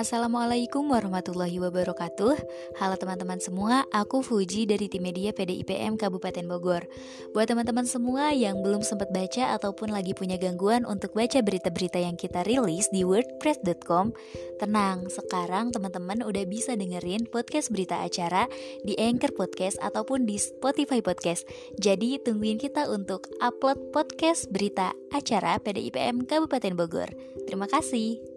Assalamualaikum warahmatullahi wabarakatuh. Halo teman-teman semua, aku Fuji dari tim media PDIPM Kabupaten Bogor. Buat teman-teman semua yang belum sempat baca ataupun lagi punya gangguan untuk baca berita-berita yang kita rilis di wordpress.com Tenang, sekarang teman-teman udah bisa dengerin podcast berita acara di Anchor Podcast ataupun di Spotify Podcast. Jadi tungguin kita untuk upload podcast berita acara PDIPM Kabupaten Bogor. Terima kasih.